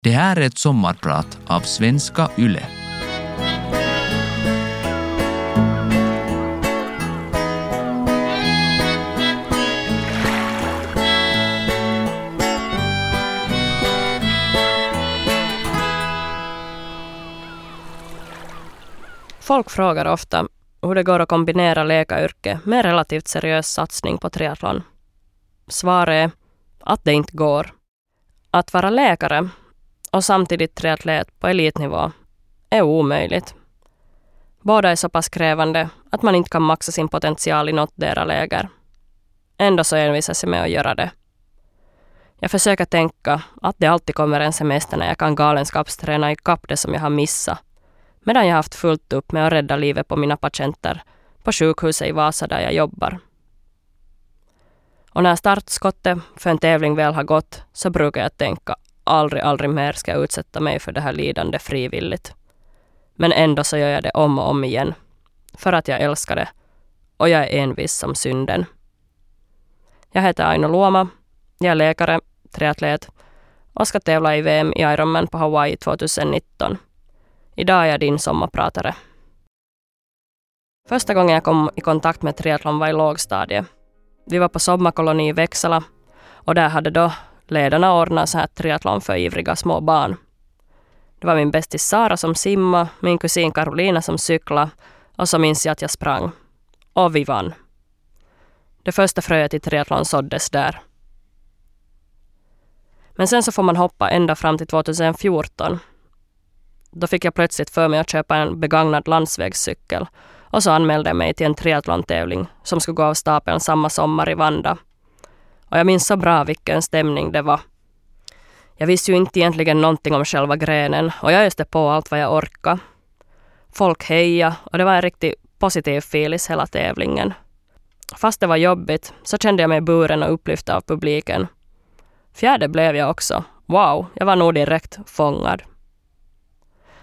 Det här är ett sommarprat av Svenska Yle. Folk frågar ofta hur det går att kombinera läkaryrke med relativt seriös satsning på triathlon. Svaret är att det inte går. Att vara läkare och samtidigt triatlet på elitnivå är omöjligt. Båda är så pass krävande att man inte kan maxa sin potential i någotdera läger. Ändå så envisas jag med att göra det. Jag försöker tänka att det alltid kommer en semester när jag kan galenskapsträna i kapp det som jag har missat medan jag haft fullt upp med att rädda livet på mina patienter på sjukhuset i Vasa där jag jobbar. Och när startskottet för en tävling väl har gått så brukar jag tänka aldrig, aldrig mer ska jag utsätta mig för det här lidande frivilligt. Men ändå så gör jag det om och om igen. För att jag älskar det. Och jag är envis som synden. Jag heter Aino Luoma. Jag är läkare, triatlet och ska tävla i VM i Ironman på Hawaii 2019. Idag är jag din sommarpratare. Första gången jag kom i kontakt med triathlon var i lågstadiet. Vi var på sommarkoloni i Växala och där hade då ledarna ordnar så här triathlon för ivriga små barn. Det var min bästis Sara som simma, min kusin Carolina som cykla och så minns jag att jag sprang. Och vi vann. Det första fröet i triathlon såddes där. Men sen så får man hoppa ända fram till 2014 då fick jag plötsligt för mig att köpa en begagnad landsvägscykel och så anmälde jag mig till en triathlon-tävling som skulle gå av stapeln samma sommar i Vanda. Och jag minns så bra vilken stämning det var. Jag visste ju inte egentligen någonting om själva grenen och jag öste på allt vad jag orkade. Folk hejade och det var en riktigt positiv feeling hela tävlingen. Fast det var jobbigt så kände jag mig buren och upplyft av publiken. Fjärde blev jag också. Wow, jag var nog direkt fångad.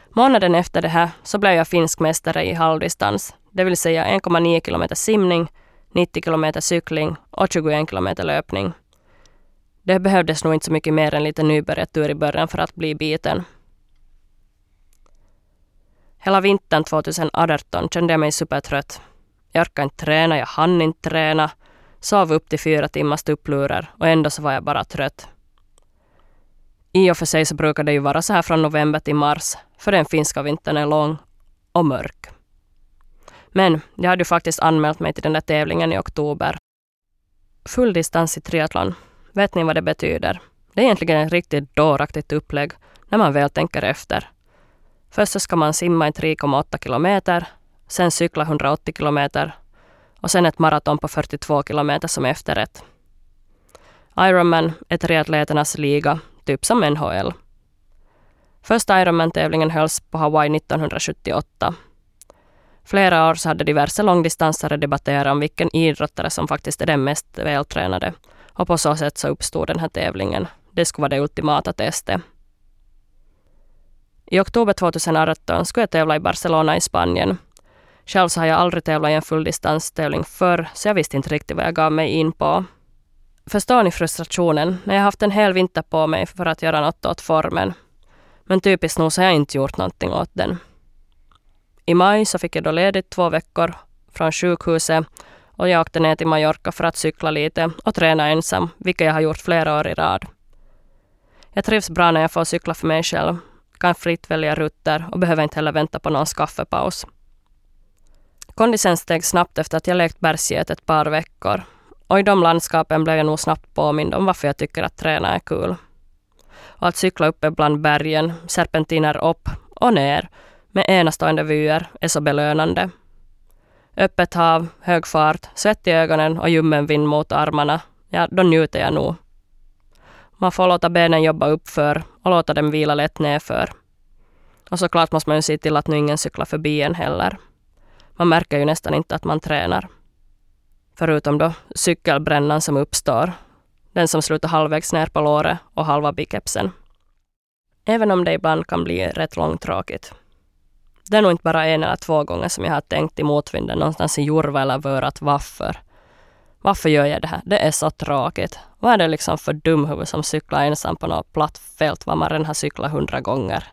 Månaden efter det här så blev jag finsk mästare i halvdistans, det vill säga 1,9 kilometer simning, 90 kilometer cykling och 21 kilometer löpning. Det behövdes nog inte så mycket mer än lite nybörjartur i början för att bli biten. Hela vintern 2018 kände jag mig supertrött. Jag orkade inte träna, jag hann inte träna, sov upp till fyra timmars tupplurar och ändå så var jag bara trött. I och för sig så brukar det ju vara så här från november till mars, för den finska vintern är lång och mörk. Men jag hade ju faktiskt anmält mig till den där tävlingen i oktober. Full distans i triathlon, vet ni vad det betyder? Det är egentligen ett riktigt dåraktigt upplägg när man väl tänker efter. Först så ska man simma i 3,8 kilometer, sen cykla 180 kilometer och sen ett maraton på 42 kilometer som efterrätt. Ironman är triatleternas liga typ som NHL. Första Ironman-tävlingen hölls på Hawaii 1978. Flera år så hade diverse långdistansare debatterat om vilken idrottare som faktiskt är den mest vältränade. Och på så sätt så uppstod den här tävlingen. Det skulle vara det ultimata testet. I oktober 2018 skulle jag tävla i Barcelona i Spanien. Själv så har jag aldrig tävlat i en fulldistanstävling förr, så jag visste inte riktigt vad jag gav mig in på. Förstår ni frustrationen när jag haft en hel vinter på mig för att göra något åt formen? Men typiskt nog så har jag inte gjort någonting åt den. I maj så fick jag då ledigt två veckor från sjukhuset och jag åkte ner till Mallorca för att cykla lite och träna ensam, vilket jag har gjort flera år i rad. Jag trivs bra när jag får cykla för mig själv, kan fritt välja rutter och behöver inte heller vänta på någon kaffepaus. Kondisen steg snabbt efter att jag lekt bergsget ett par veckor och i de landskapen blev jag nog snabbt påmind om varför jag tycker att träna är kul. Och att cykla uppe bland bergen, serpentiner upp och ner med enastående vyer är så belönande. Öppet hav, hög fart, svett i ögonen och ljummen vind mot armarna, ja, då njuter jag nog. Man får låta benen jobba uppför och låta dem vila lätt nedför. Och såklart måste man ju se till att nu ingen cyklar förbi en heller. Man märker ju nästan inte att man tränar. Förutom då cykelbrännan som uppstår. Den som slutar halvvägs ner på låret och halva bikepsen. Även om det ibland kan bli rätt långtråkigt. Det är nog inte bara en eller två gånger som jag har tänkt i motvinden någonstans i Jurva eller Vörat varför. Varför gör jag det här? Det är så tråkigt. Vad är det liksom för dumhuvud som cyklar ensam på något platt fält var man redan har cyklat hundra gånger?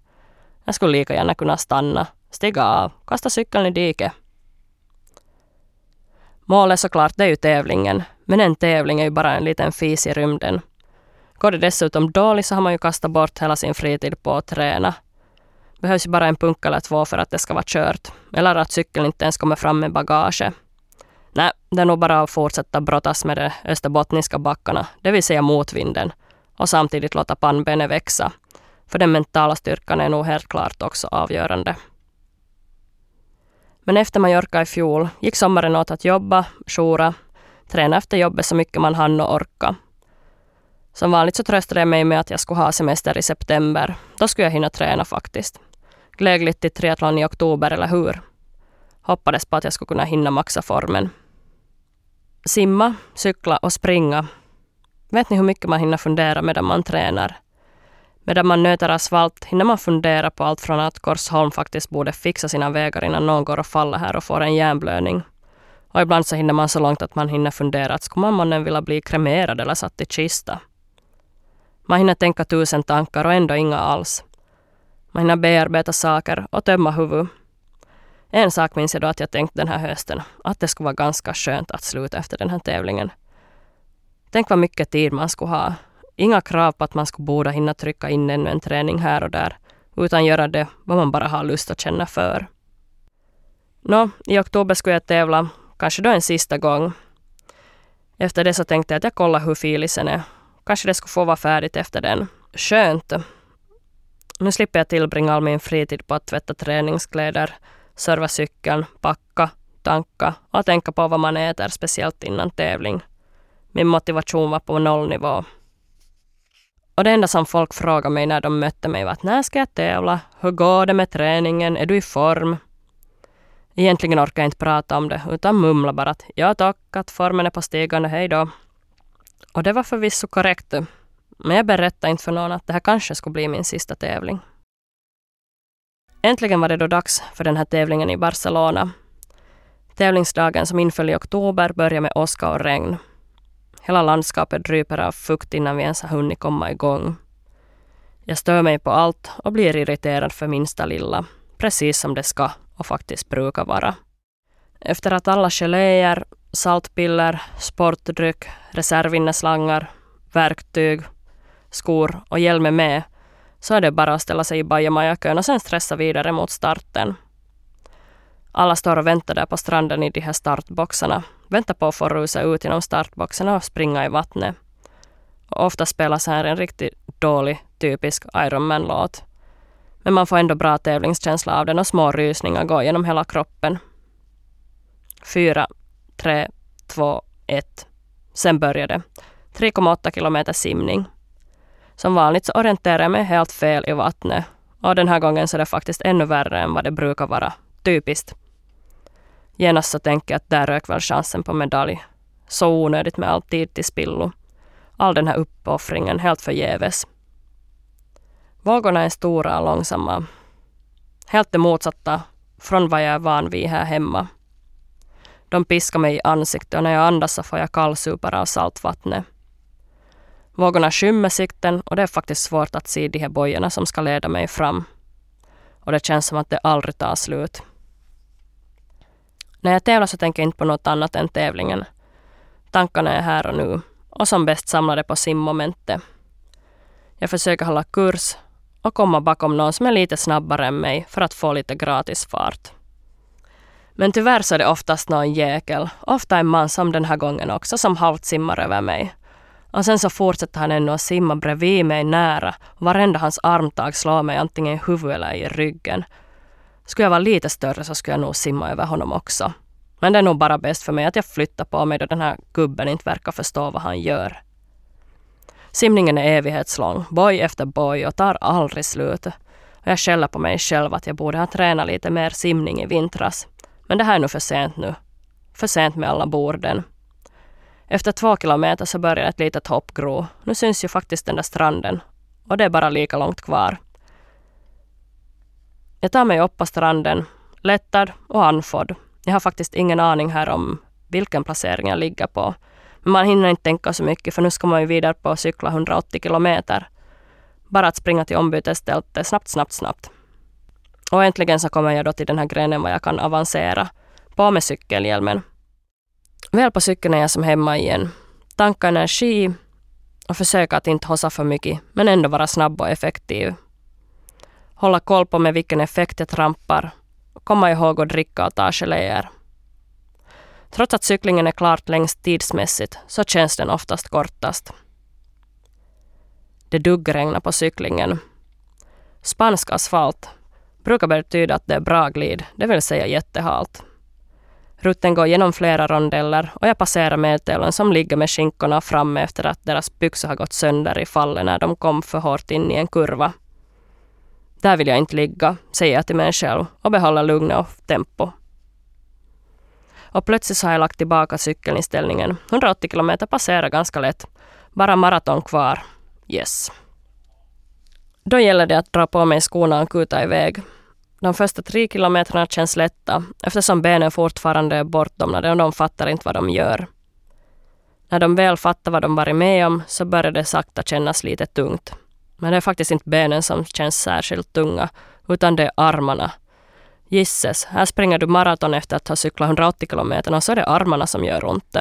Jag skulle lika gärna kunna stanna, stiga av, kasta cykeln i diket. Målet såklart, det är ju tävlingen. Men en tävling är ju bara en liten fis i rymden. Går det dessutom dåligt så har man ju kastat bort hela sin fritid på att träna. Behövs ju bara en punka eller två för att det ska vara kört. Eller att cykeln inte ens kommer fram med bagage. Nej, det är nog bara att fortsätta brottas med de österbottniska backarna, det vill säga motvinden, och samtidigt låta pannbenet växa. För den mentala styrkan är nog helt klart också avgörande. Men efter Mallorca i fjol gick sommaren åt att jobba, jora, träna efter jobbet så mycket man hann och orka. Som vanligt så tröstade jag mig med att jag skulle ha semester i september. Då skulle jag hinna träna faktiskt. Glädjligt till triathlon i oktober, eller hur? Hoppades på att jag skulle kunna hinna maxa formen. Simma, cykla och springa. Vet ni hur mycket man hinner fundera medan man tränar? Medan man nöter asfalt hinner man fundera på allt från att Korsholm faktiskt borde fixa sina vägar innan någon går och faller här och får en hjärnblödning. Och ibland så hinner man så långt att man hinner fundera att skulle man vilja bli kremerad eller satt i kista? Man hinner tänka tusen tankar och ändå inga alls. Man hinner bearbeta saker och tömma huvudet. En sak minns jag då att jag tänkte den här hösten, att det skulle vara ganska skönt att sluta efter den här tävlingen. Tänk vad mycket tid man skulle ha. Inga krav på att man skulle borde hinna trycka in ännu en träning här och där, utan göra det vad man bara har lust att känna för. Nå, i oktober skulle jag tävla, kanske då en sista gång. Efter det så tänkte jag att jag kollar hur filisen är. Kanske det skulle få vara färdigt efter den. Skönt. Nu slipper jag tillbringa all min fritid på att tvätta träningskläder, serva cykeln, packa, tanka och tänka på vad man äter, speciellt innan tävling. Min motivation var på nollnivå. Och det enda som folk frågade mig när de mötte mig var att när ska jag tävla? Hur går det med träningen? Är du i form? Egentligen orkar jag inte prata om det, utan mumla bara att ja tack, att formen är på stigande, hej då. Och det var förvisso korrekt, men jag berättade inte för någon att det här kanske skulle bli min sista tävling. Äntligen var det då dags för den här tävlingen i Barcelona. Tävlingsdagen som inföll i oktober började med åska och regn. Hela landskapet dryper av fukt innan vi ens har hunnit komma igång. Jag stör mig på allt och blir irriterad för minsta lilla, precis som det ska och faktiskt brukar vara. Efter att alla geléer, saltpiller, sportdryck, reservinneslangar, verktyg, skor och hjälm är med så är det bara att ställa sig i bajamajakön och sen stressa vidare mot starten. Alla står och väntar där på stranden i de här startboxarna. Väntar på att få rusa ut genom startboxarna och springa i vattnet. Och ofta spelas här en riktigt dålig, typisk Ironman-låt. Men man får ändå bra tävlingskänsla av den och små rysningar går genom hela kroppen. Fyra, tre, två, ett. Sen börjar det. 3,8 kilometer simning. Som vanligt så orienterar jag mig helt fel i vattnet. Och den här gången så är det faktiskt ännu värre än vad det brukar vara. Typiskt. Genast så tänker jag att där rök väl chansen på medalj. Så onödigt med all tid till spillo. All den här uppoffringen helt förgäves. Vågorna är stora och långsamma. Helt det motsatta från vad jag är van vid här hemma. De piskar mig i ansiktet och när jag andas så får jag kallsupar av saltvattnet. Vågorna skymmer sikten och det är faktiskt svårt att se de här bojorna som ska leda mig fram. Och det känns som att det aldrig tar slut. När jag tävlar så tänker jag inte på något annat än tävlingen. Tankarna är här och nu och som bäst samlade på simmomentet. Jag försöker hålla kurs och komma bakom någon som är lite snabbare än mig för att få lite gratis fart. Men tyvärr så är det oftast någon jäkel, ofta en man som den här gången också, som halvt simmar över mig. Och sen så fortsätter han ännu att simma bredvid mig nära varenda hans armtag slår mig antingen i huvudet eller i ryggen. Skulle jag vara lite större så skulle jag nog simma över honom också. Men det är nog bara bäst för mig att jag flyttar på mig då den här gubben inte verkar förstå vad han gör. Simningen är evighetslång, boj efter boj och tar aldrig slut. Och jag skäller på mig själv att jag borde ha tränat lite mer simning i vintras. Men det här är nu för sent nu. För sent med alla borden. Efter två kilometer så börjar ett litet hopp gro. Nu syns ju faktiskt den där stranden. Och det är bara lika långt kvar. Jag tar mig upp på stranden, lättad och andfådd. Jag har faktiskt ingen aning här om vilken placering jag ligger på. Men man hinner inte tänka så mycket för nu ska man ju vidare på att cykla 180 kilometer. Bara att springa till ombytesstället snabbt, snabbt, snabbt. Och äntligen så kommer jag då till den här grenen var jag kan avancera. På med cykelhjälmen. Väl på cykeln är jag som hemma igen. Tanka energi och försöka att inte hossa för mycket, men ändå vara snabb och effektiv. Hålla koll på med vilken effekt jag trampar. Komma ihåg att dricka och ta geléer. Trots att cyklingen är klart längst tidsmässigt så känns den oftast kortast. Det duggregnar på cyklingen. Spansk asfalt brukar betyda att det är bra glid, det vill säga jättehalt. Rutten går genom flera rondeller och jag passerar medtävlaren som ligger med skinkorna framme efter att deras byxor har gått sönder i fallet när de kom för hårt in i en kurva. Där vill jag inte ligga, säger jag till mig själv och behåller lugnet och tempo. Och plötsligt så har jag lagt tillbaka cykeln i ställningen. 180 kilometer passerar ganska lätt. Bara maraton kvar. Yes. Då gäller det att dra på mig skorna och kuta iväg. De första tre kilometrarna känns lätta eftersom benen fortfarande är bortdomnade och de fattar inte vad de gör. När de väl fattar vad de varit med om så börjar det sakta kännas lite tungt. Men det är faktiskt inte benen som känns särskilt tunga, utan det är armarna. Gisses, här springer du maraton efter att ha cyklat 180 kilometer och så är det armarna som gör ont.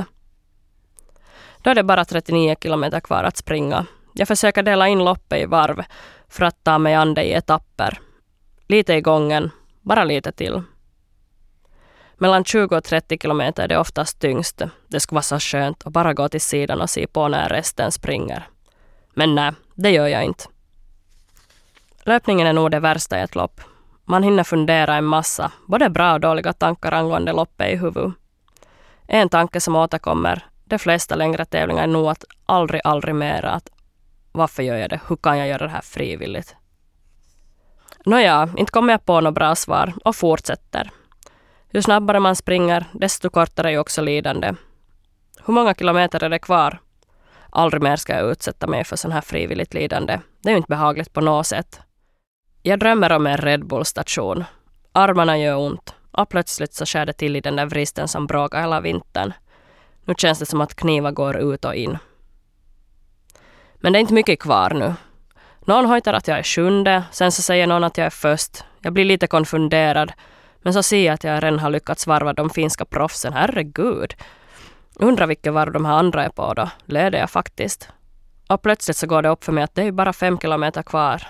Då är det bara 39 kilometer kvar att springa. Jag försöker dela in loppet i varv för att ta mig an det i etapper. Lite i gången, bara lite till. Mellan 20 och 30 kilometer är det oftast tyngst. Det skulle vara så skönt att bara gå till sidan och se på när resten springer. Men nej, det gör jag inte. Löpningen är nog det värsta i ett lopp. Man hinner fundera en massa, både bra och dåliga tankar angående loppet i huvudet. En tanke som återkommer de flesta längre tävlingar är nog att aldrig, aldrig mera att varför gör jag det? Hur kan jag göra det här frivilligt? Nåja, inte kommer jag på något bra svar och fortsätter. Ju snabbare man springer, desto kortare är också lidande. Hur många kilometer är det kvar? Aldrig mer ska jag utsätta mig för sån här frivilligt lidande. Det är ju inte behagligt på något sätt. Jag drömmer om en Red Bull-station. Armarna gör ont och plötsligt så skär det till i den där vristen som bråkar hela vintern. Nu känns det som att knivar går ut och in. Men det är inte mycket kvar nu. Någon hojtar att jag är sjunde, sen så säger någon att jag är först. Jag blir lite konfunderad. Men så ser jag att jag redan har lyckats varva de finska proffsen. Herregud. Undrar vilket varv de här andra är på då. Leder jag faktiskt? Och plötsligt så går det upp för mig att det är bara fem kilometer kvar.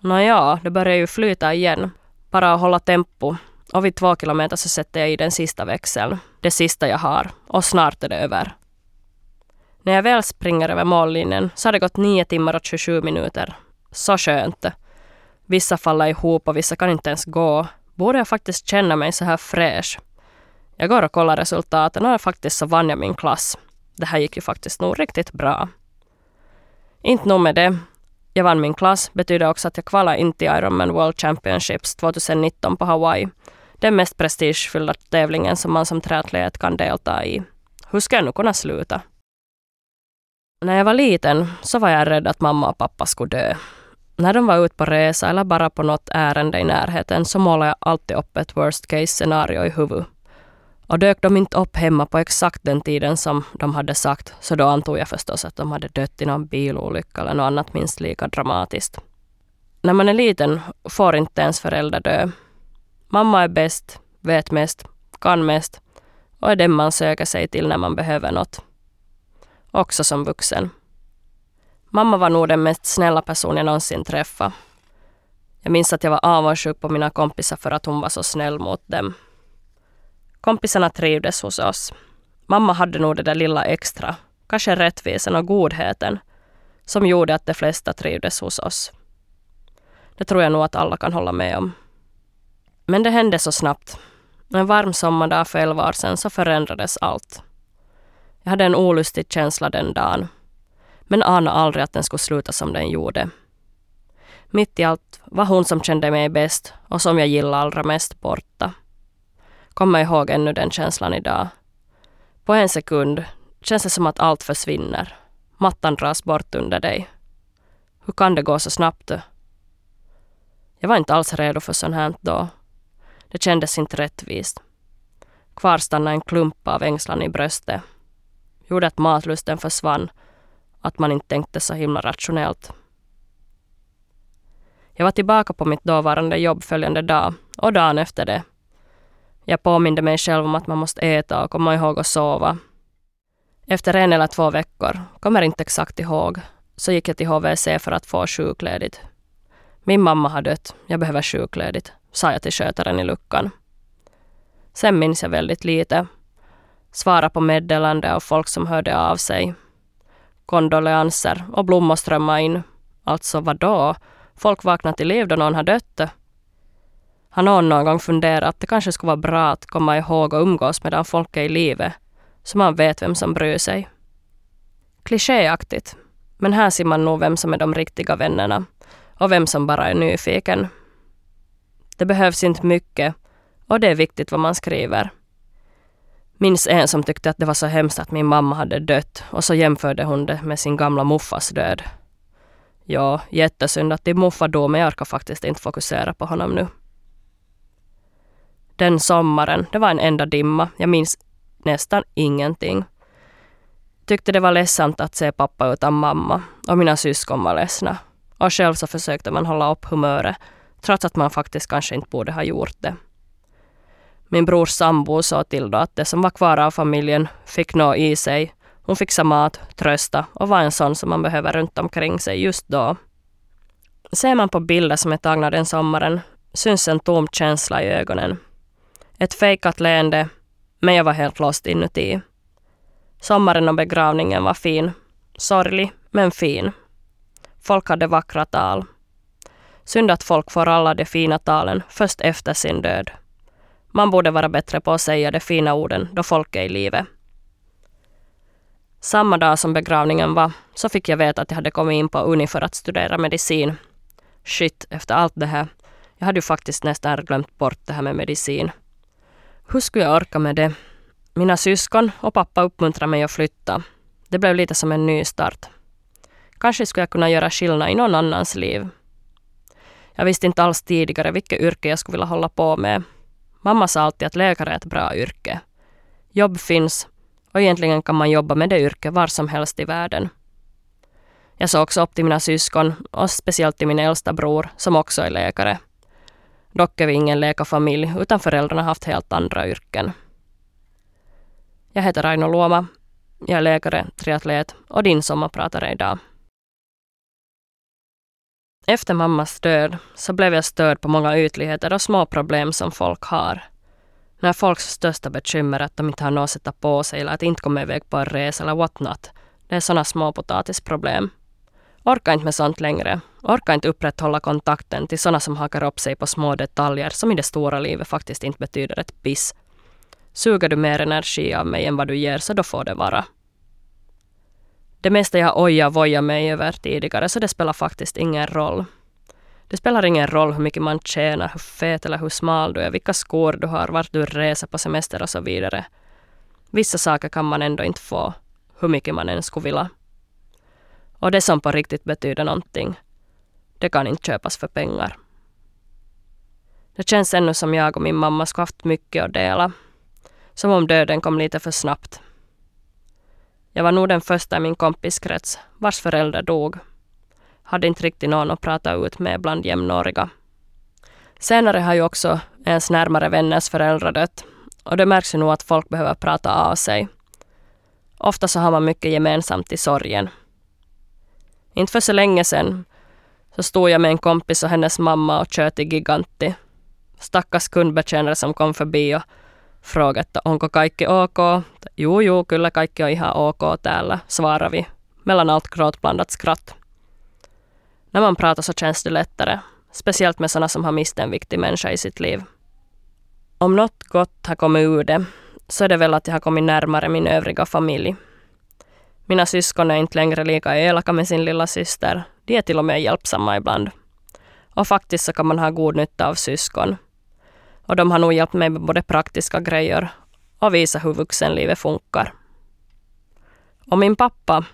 Nåja, det börjar ju flyta igen. Bara att hålla tempo. Och vid två kilometer så sätter jag i den sista växeln. Det sista jag har. Och snart är det över. När jag väl springer över mållinjen så har det gått 9 timmar och 27 minuter. Så skönt. Vissa faller ihop och vissa kan inte ens gå. Borde jag faktiskt känna mig så här fräsch? Jag går och kollar resultaten och faktiskt så vann jag min klass. Det här gick ju faktiskt nog riktigt bra. Inte nog med det. Jag vann min klass betyder också att jag kvalar in till Ironman World Championships 2019 på Hawaii. Den mest prestigefyllda tävlingen som man som triatlet kan delta i. Hur ska jag nu kunna sluta? När jag var liten så var jag rädd att mamma och pappa skulle dö. När de var ute på resa eller bara på något ärende i närheten så målade jag alltid upp ett worst case scenario i huvudet. Och dök de inte upp hemma på exakt den tiden som de hade sagt, så då antog jag förstås att de hade dött i någon bilolycka eller något annat minst lika dramatiskt. När man är liten får inte ens föräldrar dö. Mamma är bäst, vet mest, kan mest och är den man söker sig till när man behöver något. Också som vuxen. Mamma var nog den mest snälla person jag någonsin träffat. Jag minns att jag var avundsjuk på mina kompisar för att hon var så snäll mot dem. Kompisarna trivdes hos oss. Mamma hade nog det där lilla extra, kanske rättvisan och godheten, som gjorde att de flesta trivdes hos oss. Det tror jag nog att alla kan hålla med om. Men det hände så snabbt. En varm sommardag för elva år sedan så förändrades allt. Jag hade en olustig känsla den dagen, men anade aldrig att den skulle sluta som den gjorde. Mitt i allt var hon som kände mig bäst och som jag gillade allra mest borta. Kommer ihåg ännu den känslan idag. På en sekund känns det som att allt försvinner. Mattan dras bort under dig. Hur kan det gå så snabbt? Jag var inte alls redo för sånt här då. Det kändes inte rättvist. Kvar stannade en klump av ängslan i bröstet. gjorde att matlusten försvann, att man inte tänkte så himla rationellt. Jag var tillbaka på mitt dåvarande jobb följande dag och dagen efter det. Jag påminde mig själv om att man måste äta och komma ihåg att sova. Efter en eller två veckor, kommer inte exakt ihåg, så gick jag till HVC för att få sjukledigt. Min mamma har dött, jag behöver sjukledigt, sa jag till skötaren i luckan. Sen minns jag väldigt lite. Svara på meddelande av folk som hörde av sig. Kondoleanser och blommor strömmade in. Alltså vadå? Folk vaknar till liv då någon har dött. Har någon någon gång funderat att det kanske skulle vara bra att komma ihåg och umgås medan folk är i livet, så man vet vem som bryr sig? Klichéaktigt, men här ser man nog vem som är de riktiga vännerna och vem som bara är nyfiken. Det behövs inte mycket och det är viktigt vad man skriver. Minns en som tyckte att det var så hemskt att min mamma hade dött och så jämförde hon det med sin gamla muffas död. Ja, jättesynd att din muffa dog men jag orkar faktiskt inte fokusera på honom nu. Den sommaren, det var en enda dimma. Jag minns nästan ingenting. Tyckte det var ledsamt att se pappa utan mamma och mina syskon var ledsna. Och själv så försökte man hålla upp humöret trots att man faktiskt kanske inte borde ha gjort det. Min brors sambo sa till då att det som var kvar av familjen fick nå i sig. Hon fixade mat, trösta och var en sån som man behöver runt omkring sig just då. Ser man på bilder som är tagna den sommaren syns en tom känsla i ögonen. Ett fejkat leende, men jag var helt lost inuti. Sommaren och begravningen var fin. Sorglig, men fin. Folk hade vackra tal. Synd att folk får alla de fina talen först efter sin död. Man borde vara bättre på att säga de fina orden då folk är i livet. Samma dag som begravningen var så fick jag veta att jag hade kommit in på Uni för att studera medicin. Shit, efter allt det här. Jag hade ju faktiskt nästan glömt bort det här med medicin. Hur skulle jag orka med det? Mina syskon och pappa uppmuntrade mig att flytta. Det blev lite som en ny start. Kanske skulle jag kunna göra skillnad i någon annans liv. Jag visste inte alls tidigare vilket yrke jag skulle vilja hålla på med. Mamma sa alltid att läkare är ett bra yrke. Jobb finns och egentligen kan man jobba med det yrket var som helst i världen. Jag såg också upp till mina syskon och speciellt till min äldsta bror som också är läkare. Dock är vi ingen läkarfamilj utan föräldrarna har haft helt andra yrken. Jag heter Raino Luoma. Jag är läkare, triatlet och din sommarpratare idag. Efter mammas död så blev jag störd på många ytligheter och små problem som folk har. När folks största bekymmer är att de inte har något att sätta på sig eller att inte komma iväg på en resa eller what not. Det är sådana små potatisproblem. Orkar inte med sånt längre. Orkar inte upprätthålla kontakten till sådana som hakar upp sig på små detaljer som i det stora livet faktiskt inte betyder ett piss. Suger du mer energi av mig än vad du ger så då får det vara. Det mesta jag oja och voja mig över tidigare så det spelar faktiskt ingen roll. Det spelar ingen roll hur mycket man tjänar, hur fet eller hur smal du är, vilka skor du har, vart du reser på semester och så vidare. Vissa saker kan man ändå inte få, hur mycket man än skulle vilja. Och det som på riktigt betyder någonting, det kan inte köpas för pengar. Det känns ännu som jag och min mamma skulle haft mycket att dela. Som om döden kom lite för snabbt. Jag var nog den första i min kompiskrets vars förälder dog. Hade inte riktigt någon att prata ut med bland jämnåriga. Senare har ju också ens närmare vänners föräldrar dött och det märks ju nog att folk behöver prata av sig. Ofta så har man mycket gemensamt i sorgen. Inte för så länge sedan så stod jag med en kompis och hennes mamma och tjöt i Giganti. Stackars kundbetjänare som kom förbi och fråga, että onko kaikki ok. Juu, juu, kyllä kaikki on ihan ok täällä, svarar vi. Mellan allt gråtblandat skratt. När man pratar så känns det lättare. Speciellt med sådana som har mist en viktig människa i sitt liv. Om något gott har kommit ur det så är det väl att jag har kommit närmare min övriga familj. Mina syskon är inte längre lika elaka med sin lilla syster. De är till och med hjälpsamma ibland. Och faktiskt så kan man ha god nytta av syskon. Och de har nog hjälpt mig med både praktiska grejer och visa hur vuxenlivet funkar. Och min pappa,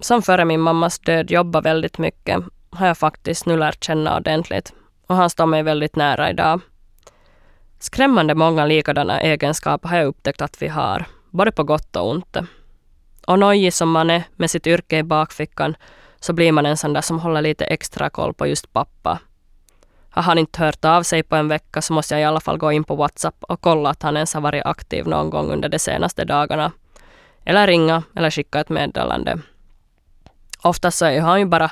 som före min mammas död jobbar väldigt mycket, har jag faktiskt nu lärt känna ordentligt. Och han står mig väldigt nära idag. Skrämmande många likadana egenskaper har jag upptäckt att vi har, både på gott och ont. Och nojig som man är med sitt yrke i bakfickan så blir man en sån där som håller lite extra koll på just pappa. Har han inte hört av sig på en vecka så måste jag i alla fall gå in på WhatsApp och kolla att han ens har varit aktiv någon gång under de senaste dagarna. Eller ringa eller skicka ett meddelande. Oftast så är han ju bara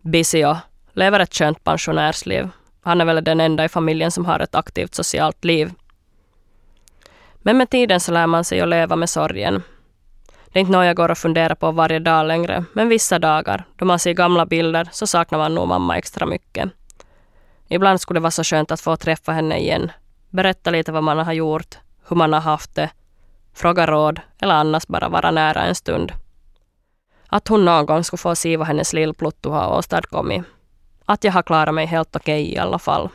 busy och lever ett skönt pensionärsliv. Han är väl den enda i familjen som har ett aktivt socialt liv. Men med tiden så lär man sig att leva med sorgen. Det är inte något jag går och funderar på varje dag längre, men vissa dagar, då man ser gamla bilder, så saknar man nog mamma extra mycket. Ibland skulle det vara så skönt att få träffa henne igen, berätta lite vad man har gjort, hur man har haft det, fråga råd eller annars bara vara nära en stund. Att hon någon gång skulle få se vad hennes lillpluttu har åstadkommit. Att jag har klarat mig helt okej okay i alla fall.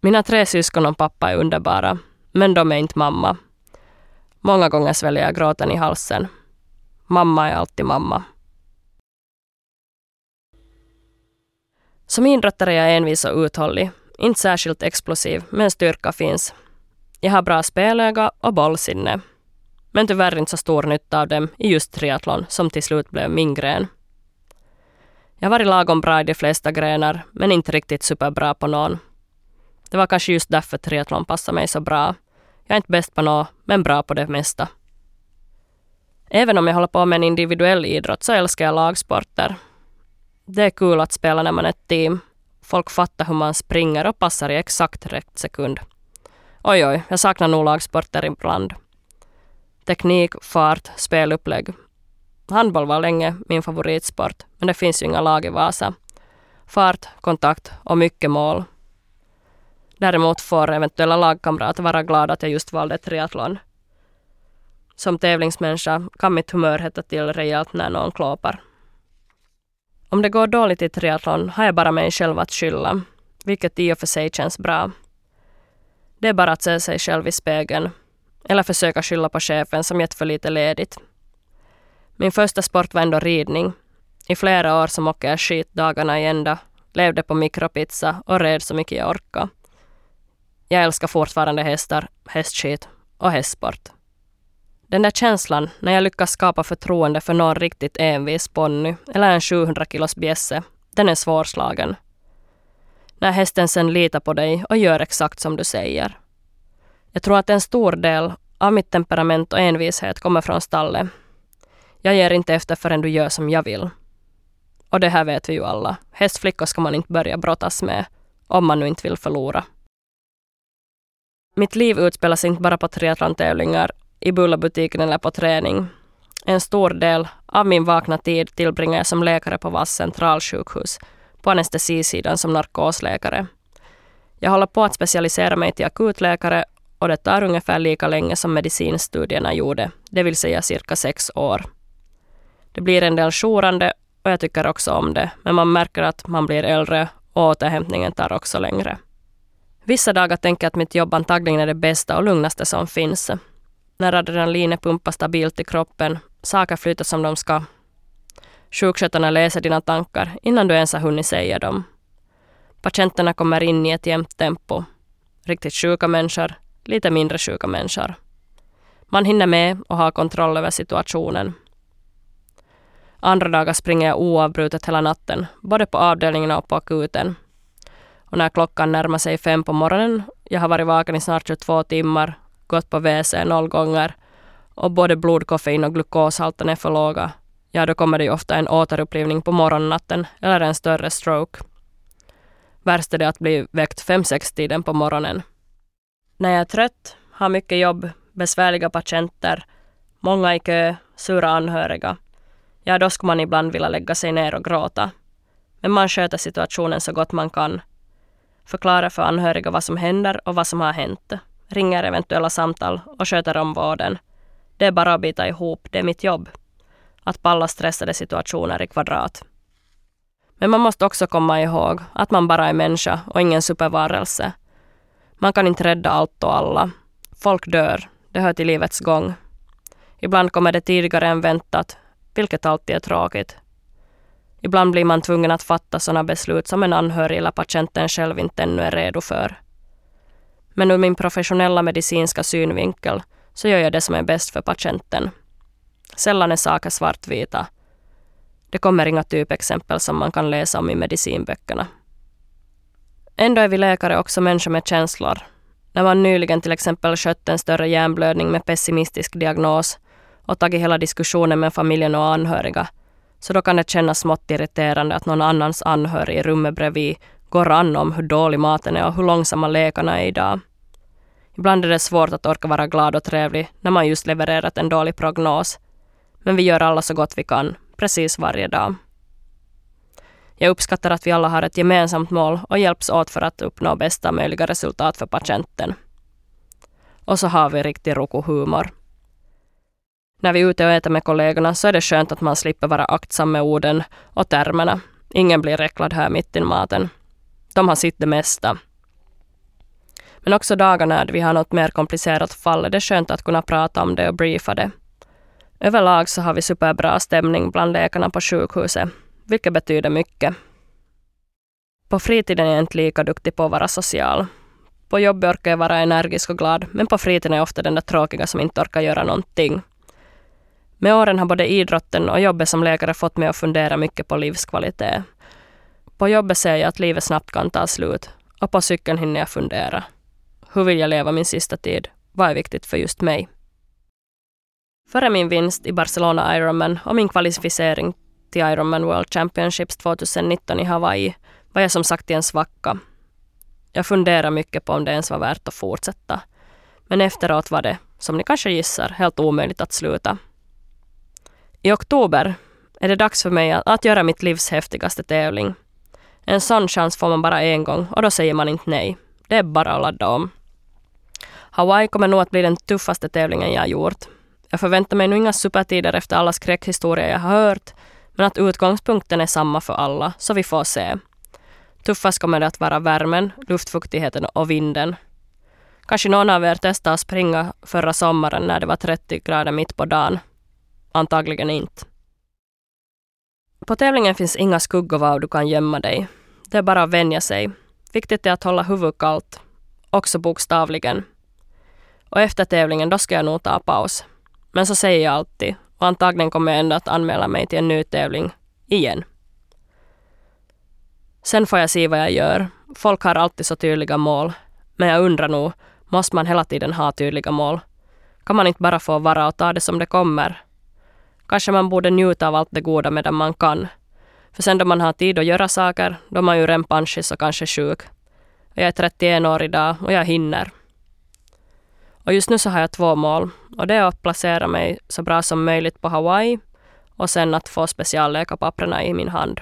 Mina tre syskon och pappa är underbara, men de är inte mamma. Många gånger sväljer jag gråten i halsen. Mamma är alltid mamma. Som idrottare är jag envis och uthållig. Inte särskilt explosiv, men styrka finns. Jag har bra spelöga och bollsinne. Men tyvärr inte så stor nytta av dem i just triathlon, som till slut blev min gren. Jag har varit lagom bra i de flesta grenar, men inte riktigt superbra på någon. Det var kanske just därför triathlon passade mig så bra. Jag är inte bäst på något, men bra på det mesta. Även om jag håller på med en individuell idrott så älskar jag lagsporter. Det är kul att spela när man är ett team. Folk fattar hur man springer och passar i exakt rätt sekund. Oj, oj, jag saknar nog lagsporter ibland. Teknik, fart, spelupplägg. Handboll var länge min favoritsport, men det finns ju inga lag i Vasa. Fart, kontakt och mycket mål. Däremot får eventuella lagkamrater vara glada att jag just valde triathlon. Som tävlingsmänniska kan mitt humör hetta till rejält när någon klåpar. Om det går dåligt i triathlon har jag bara mig själv att skylla, vilket i och för sig känns bra. Det är bara att se sig själv i spegeln, eller försöka skylla på chefen som gett för lite ledigt. Min första sport var ändå ridning. I flera år som åkte jag skit dagarna i ända, levde på mikropizza och red så mycket jag orkade. Jag älskar fortfarande hästar, hästskit och hästsport. Den där känslan när jag lyckas skapa förtroende för någon riktigt envis ponny eller en 700 kilos bjässe, den är svårslagen. När hästen sen litar på dig och gör exakt som du säger. Jag tror att en stor del av mitt temperament och envishet kommer från stallet. Jag ger inte efter förrän du gör som jag vill. Och det här vet vi ju alla. Hästflickor ska man inte börja brottas med om man nu inte vill förlora. Mitt liv utspelas inte bara på triathlon-tävlingar, i bullabutiken eller på träning. En stor del av min vakna tid tillbringar jag som läkare på Vass centralsjukhus, på anestesisidan som narkosläkare. Jag håller på att specialisera mig till akutläkare och det tar ungefär lika länge som medicinstudierna gjorde, det vill säga cirka sex år. Det blir en del jourande och jag tycker också om det, men man märker att man blir äldre och återhämtningen tar också längre. Vissa dagar tänker jag att mitt jobb antagligen är det bästa och lugnaste som finns. När adrenalinet pumpar stabilt i kroppen, saker flyter som de ska. Sjukskötarna läser dina tankar innan du ens har hunnit säga dem. Patienterna kommer in i ett jämnt tempo. Riktigt sjuka människor, lite mindre sjuka människor. Man hinner med och har kontroll över situationen. Andra dagar springer jag oavbrutet hela natten, både på avdelningen och på akuten. Och när klockan närmar sig fem på morgonen, jag har varit vaken i snart 22 timmar, gått på WC noll gånger och både blodkoffein och glukoshalten är för låga, ja då kommer det ju ofta en återupplivning på morgonnatten eller en större stroke. Värst är det att bli väckt fem sex tiden på morgonen. När jag är trött, har mycket jobb, besvärliga patienter, många i kö, sura anhöriga, ja då skulle man ibland vilja lägga sig ner och gråta. Men man sköter situationen så gott man kan Förklara för anhöriga vad som händer och vad som har hänt, ringer eventuella samtal och sköter om vården. Det är bara att bita ihop, det är mitt jobb. Att palla stressade situationer i kvadrat. Men man måste också komma ihåg att man bara är människa och ingen supervarelse. Man kan inte rädda allt och alla. Folk dör, det hör till livets gång. Ibland kommer det tidigare än väntat, vilket alltid är tråkigt. Ibland blir man tvungen att fatta sådana beslut som en anhörig eller patienten själv inte ännu är redo för. Men ur min professionella medicinska synvinkel så gör jag det som är bäst för patienten. Sällan är saker svartvita. Det kommer inga typexempel som man kan läsa om i medicinböckerna. Ändå är vi läkare också människor med känslor. När man nyligen till exempel skött en större hjärnblödning med pessimistisk diagnos och tagit hela diskussionen med familjen och anhöriga, så då kan det kännas smått irriterande att någon annans anhörig i rummet bredvid går an om hur dålig maten är och hur långsamma lekarna är idag. Ibland är det svårt att orka vara glad och trevlig när man just levererat en dålig prognos. Men vi gör alla så gott vi kan, precis varje dag. Jag uppskattar att vi alla har ett gemensamt mål och hjälps åt för att uppnå bästa möjliga resultat för patienten. Och så har vi riktig rokohumor. När vi är ute och äter med kollegorna så är det skönt att man slipper vara aktsam med orden och termerna. Ingen blir räcklad här mitt i maten. De har sett det mesta. Men också dagar när vi har något mer komplicerat fall är det skönt att kunna prata om det och briefa det. Överlag så har vi superbra stämning bland läkarna på sjukhuset, vilket betyder mycket. På fritiden är jag inte lika duktig på att vara social. På jobbet orkar jag vara energisk och glad, men på fritiden är jag ofta den där tråkiga som inte orkar göra någonting. Med åren har både idrotten och jobbet som läkare fått mig att fundera mycket på livskvalitet. På jobbet ser jag att livet snabbt kan ta slut och på cykeln hinner jag fundera. Hur vill jag leva min sista tid? Vad är viktigt för just mig? Före min vinst i Barcelona Ironman och min kvalificering till Ironman World Championships 2019 i Hawaii var jag som sagt i en svacka. Jag funderade mycket på om det ens var värt att fortsätta. Men efteråt var det, som ni kanske gissar, helt omöjligt att sluta. I oktober är det dags för mig att göra mitt livs häftigaste tävling. En sån chans får man bara en gång och då säger man inte nej. Det är bara att ladda om. Hawaii kommer nog att bli den tuffaste tävlingen jag gjort. Jag förväntar mig nog inga supertider efter alla skräckhistorier jag har hört, men att utgångspunkten är samma för alla, så vi får se. Tuffast kommer det att vara värmen, luftfuktigheten och vinden. Kanske någon av er testade att springa förra sommaren när det var 30 grader mitt på dagen. Antagligen inte. På tävlingen finns inga skuggor var du kan gömma dig. Det är bara att vänja sig. Viktigt är att hålla huvudet kallt. Också bokstavligen. Och efter tävlingen, då ska jag nog ta paus. Men så säger jag alltid. Och antagligen kommer jag ändå att anmäla mig till en ny tävling. Igen. Sen får jag se vad jag gör. Folk har alltid så tydliga mål. Men jag undrar nog, måste man hela tiden ha tydliga mål? Kan man inte bara få vara och ta det som det kommer? Kanske man borde njuta av allt det goda medan man kan. För sen då man har tid att göra saker, då är man ju redan panschis och kanske sjuk. Jag är 31 år idag och jag hinner. Och just nu så har jag två mål. Och det är att placera mig så bra som möjligt på Hawaii och sen att få specialläkarpapperna i min hand.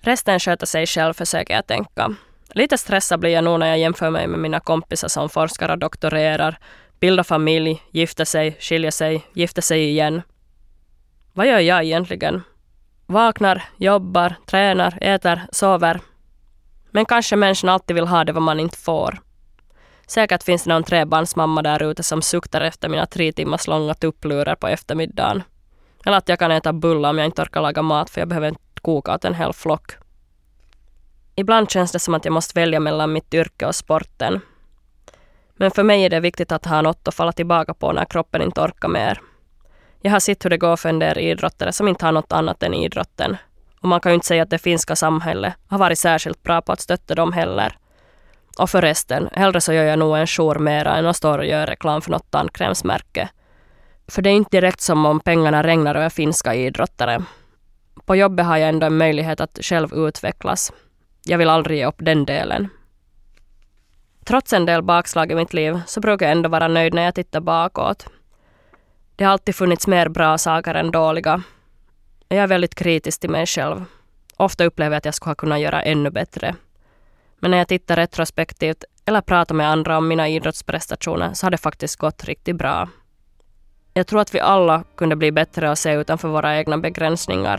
Resten sköter sig själv försöker jag tänka. Lite stressad blir jag nog när jag jämför mig med mina kompisar som forskar och doktorerar, bildar familj, gifter sig, skiljer sig, gifter sig igen. Vad gör jag egentligen? Vaknar, jobbar, tränar, äter, sover. Men kanske människan alltid vill ha det vad man inte får. Säkert finns det någon trebarnsmamma där ute som suktar efter mina tre timmars långa tupplurar på eftermiddagen. Eller att jag kan äta bullar om jag inte orkar laga mat för jag behöver inte koka åt en hel flock. Ibland känns det som att jag måste välja mellan mitt yrke och sporten. Men för mig är det viktigt att ha något att falla tillbaka på när kroppen inte orkar mer. Jag har sett hur det går för en del idrottare som inte har något annat än idrotten. Och man kan ju inte säga att det finska samhället har varit särskilt bra på att stötta dem heller. Och förresten, hellre så gör jag nog en jour mera än att stå och göra reklam för något tandkrämsmärke. För det är inte direkt som om pengarna regnar över finska idrottare. På jobbet har jag ändå en möjlighet att själv utvecklas. Jag vill aldrig ge upp den delen. Trots en del bakslag i mitt liv så brukar jag ändå vara nöjd när jag tittar bakåt. Det har alltid funnits mer bra saker än dåliga. Jag är väldigt kritisk till mig själv. Ofta upplever jag att jag skulle ha kunnat göra ännu bättre. Men när jag tittar retrospektivt eller pratar med andra om mina idrottsprestationer så har det faktiskt gått riktigt bra. Jag tror att vi alla kunde bli bättre och se utanför våra egna begränsningar.